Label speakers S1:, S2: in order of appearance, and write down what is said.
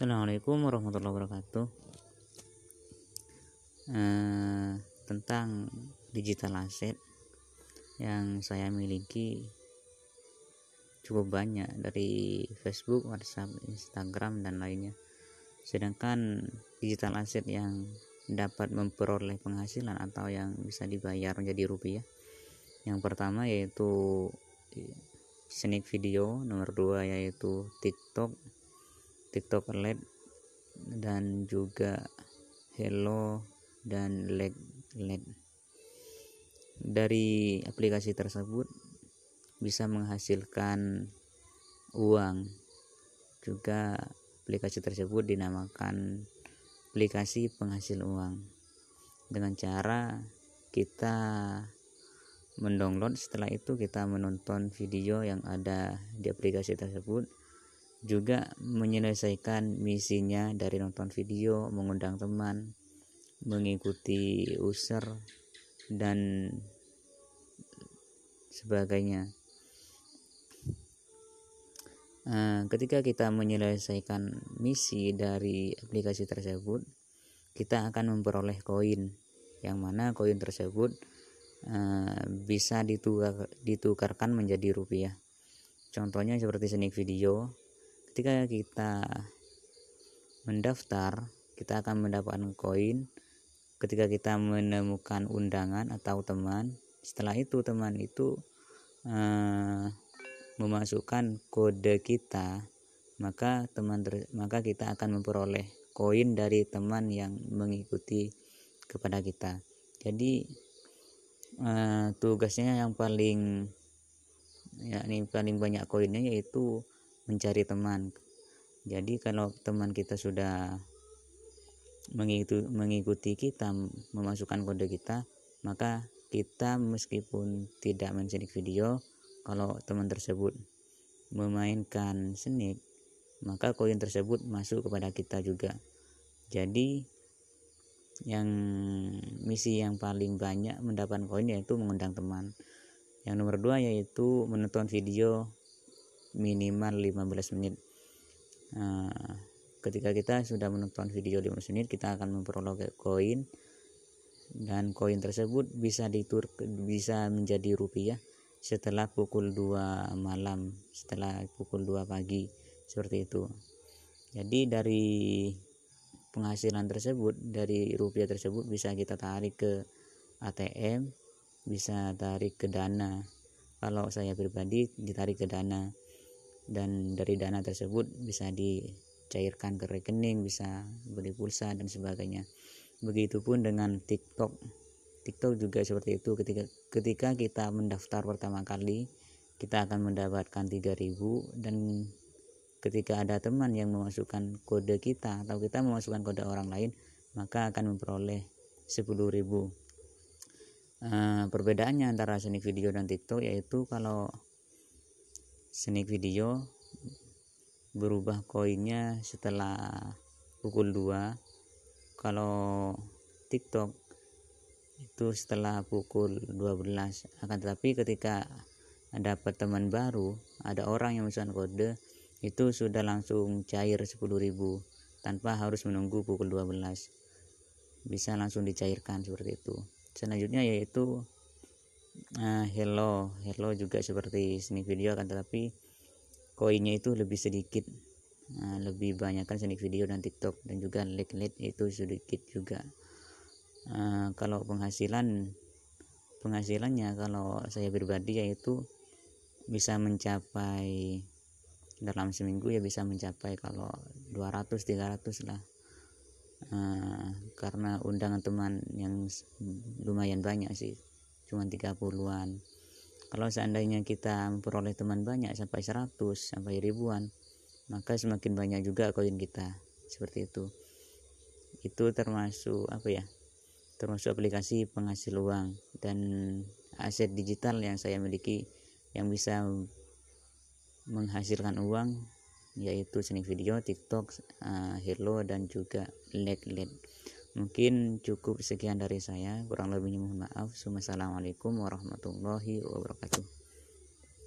S1: Assalamualaikum warahmatullahi wabarakatuh. Eh, tentang digital asset yang saya miliki cukup banyak dari Facebook, WhatsApp, Instagram dan lainnya. Sedangkan digital asset yang dapat memperoleh penghasilan atau yang bisa dibayar menjadi rupiah yang pertama yaitu sneak video nomor dua yaitu TikTok TikTok LED dan juga Hello dan LED LED dari aplikasi tersebut bisa menghasilkan uang. Juga aplikasi tersebut dinamakan aplikasi penghasil uang. Dengan cara kita mendownload setelah itu kita menonton video yang ada di aplikasi tersebut juga menyelesaikan misinya dari nonton video, mengundang teman, mengikuti user dan sebagainya. Nah, ketika kita menyelesaikan misi dari aplikasi tersebut, kita akan memperoleh koin, yang mana koin tersebut uh, bisa ditukar, ditukarkan menjadi rupiah. Contohnya seperti sneak video, ketika kita mendaftar kita akan mendapatkan koin. Ketika kita menemukan undangan atau teman setelah itu teman itu uh, memasukkan kode kita maka teman maka kita akan memperoleh koin dari teman yang mengikuti kepada kita. Jadi uh, tugasnya yang paling ya ini paling banyak koinnya yaitu mencari teman. Jadi kalau teman kita sudah mengikuti, kita memasukkan kode kita maka kita meskipun tidak mencenik video kalau teman tersebut memainkan sneak maka koin tersebut masuk kepada kita juga. Jadi yang misi yang paling banyak mendapatkan koin yaitu mengundang teman. Yang nomor dua yaitu menonton video minimal 15 menit. Nah, ketika kita sudah menonton video 15 menit kita akan memperoleh koin dan koin tersebut bisa ditur bisa menjadi rupiah setelah pukul 2 malam setelah pukul 2 pagi seperti itu. Jadi dari penghasilan tersebut dari rupiah tersebut bisa kita tarik ke ATM bisa tarik ke dana. Kalau saya pribadi ditarik ke dana dan dari dana tersebut bisa dicairkan ke rekening bisa beli pulsa dan sebagainya. Begitupun dengan TikTok. TikTok juga seperti itu. Ketika ketika kita mendaftar pertama kali kita akan mendapatkan 3000 dan ketika ada teman yang memasukkan kode kita atau kita memasukkan kode orang lain maka akan memperoleh 10.000 uh, perbedaannya antara seni video dan TikTok yaitu kalau sneak video berubah koinnya setelah pukul 2 kalau TikTok itu setelah pukul 12 akan tetapi ketika dapat teman baru ada orang yang memesan kode itu sudah langsung cair 10.000 tanpa harus menunggu pukul 12 bisa langsung dicairkan seperti itu. Selanjutnya yaitu uh, hello. Hello juga seperti sneak video kan tetapi koinnya itu lebih sedikit. Uh, lebih banyak kan sneak video dan tiktok dan juga like like itu sedikit juga. Uh, kalau penghasilan penghasilannya kalau saya pribadi yaitu bisa mencapai dalam seminggu ya bisa mencapai kalau 200 300 lah. Uh, karena undangan teman yang lumayan banyak sih cuma 30-an kalau seandainya kita memperoleh teman banyak sampai 100 sampai ribuan maka semakin banyak juga koin kita. Seperti itu. Itu termasuk apa ya termasuk aplikasi penghasil uang dan aset digital yang saya miliki yang bisa menghasilkan uang yaitu seni video, TikTok, uh, Hello dan juga LED LED mungkin cukup sekian dari saya. Kurang lebihnya mohon maaf. Assalamualaikum warahmatullahi wabarakatuh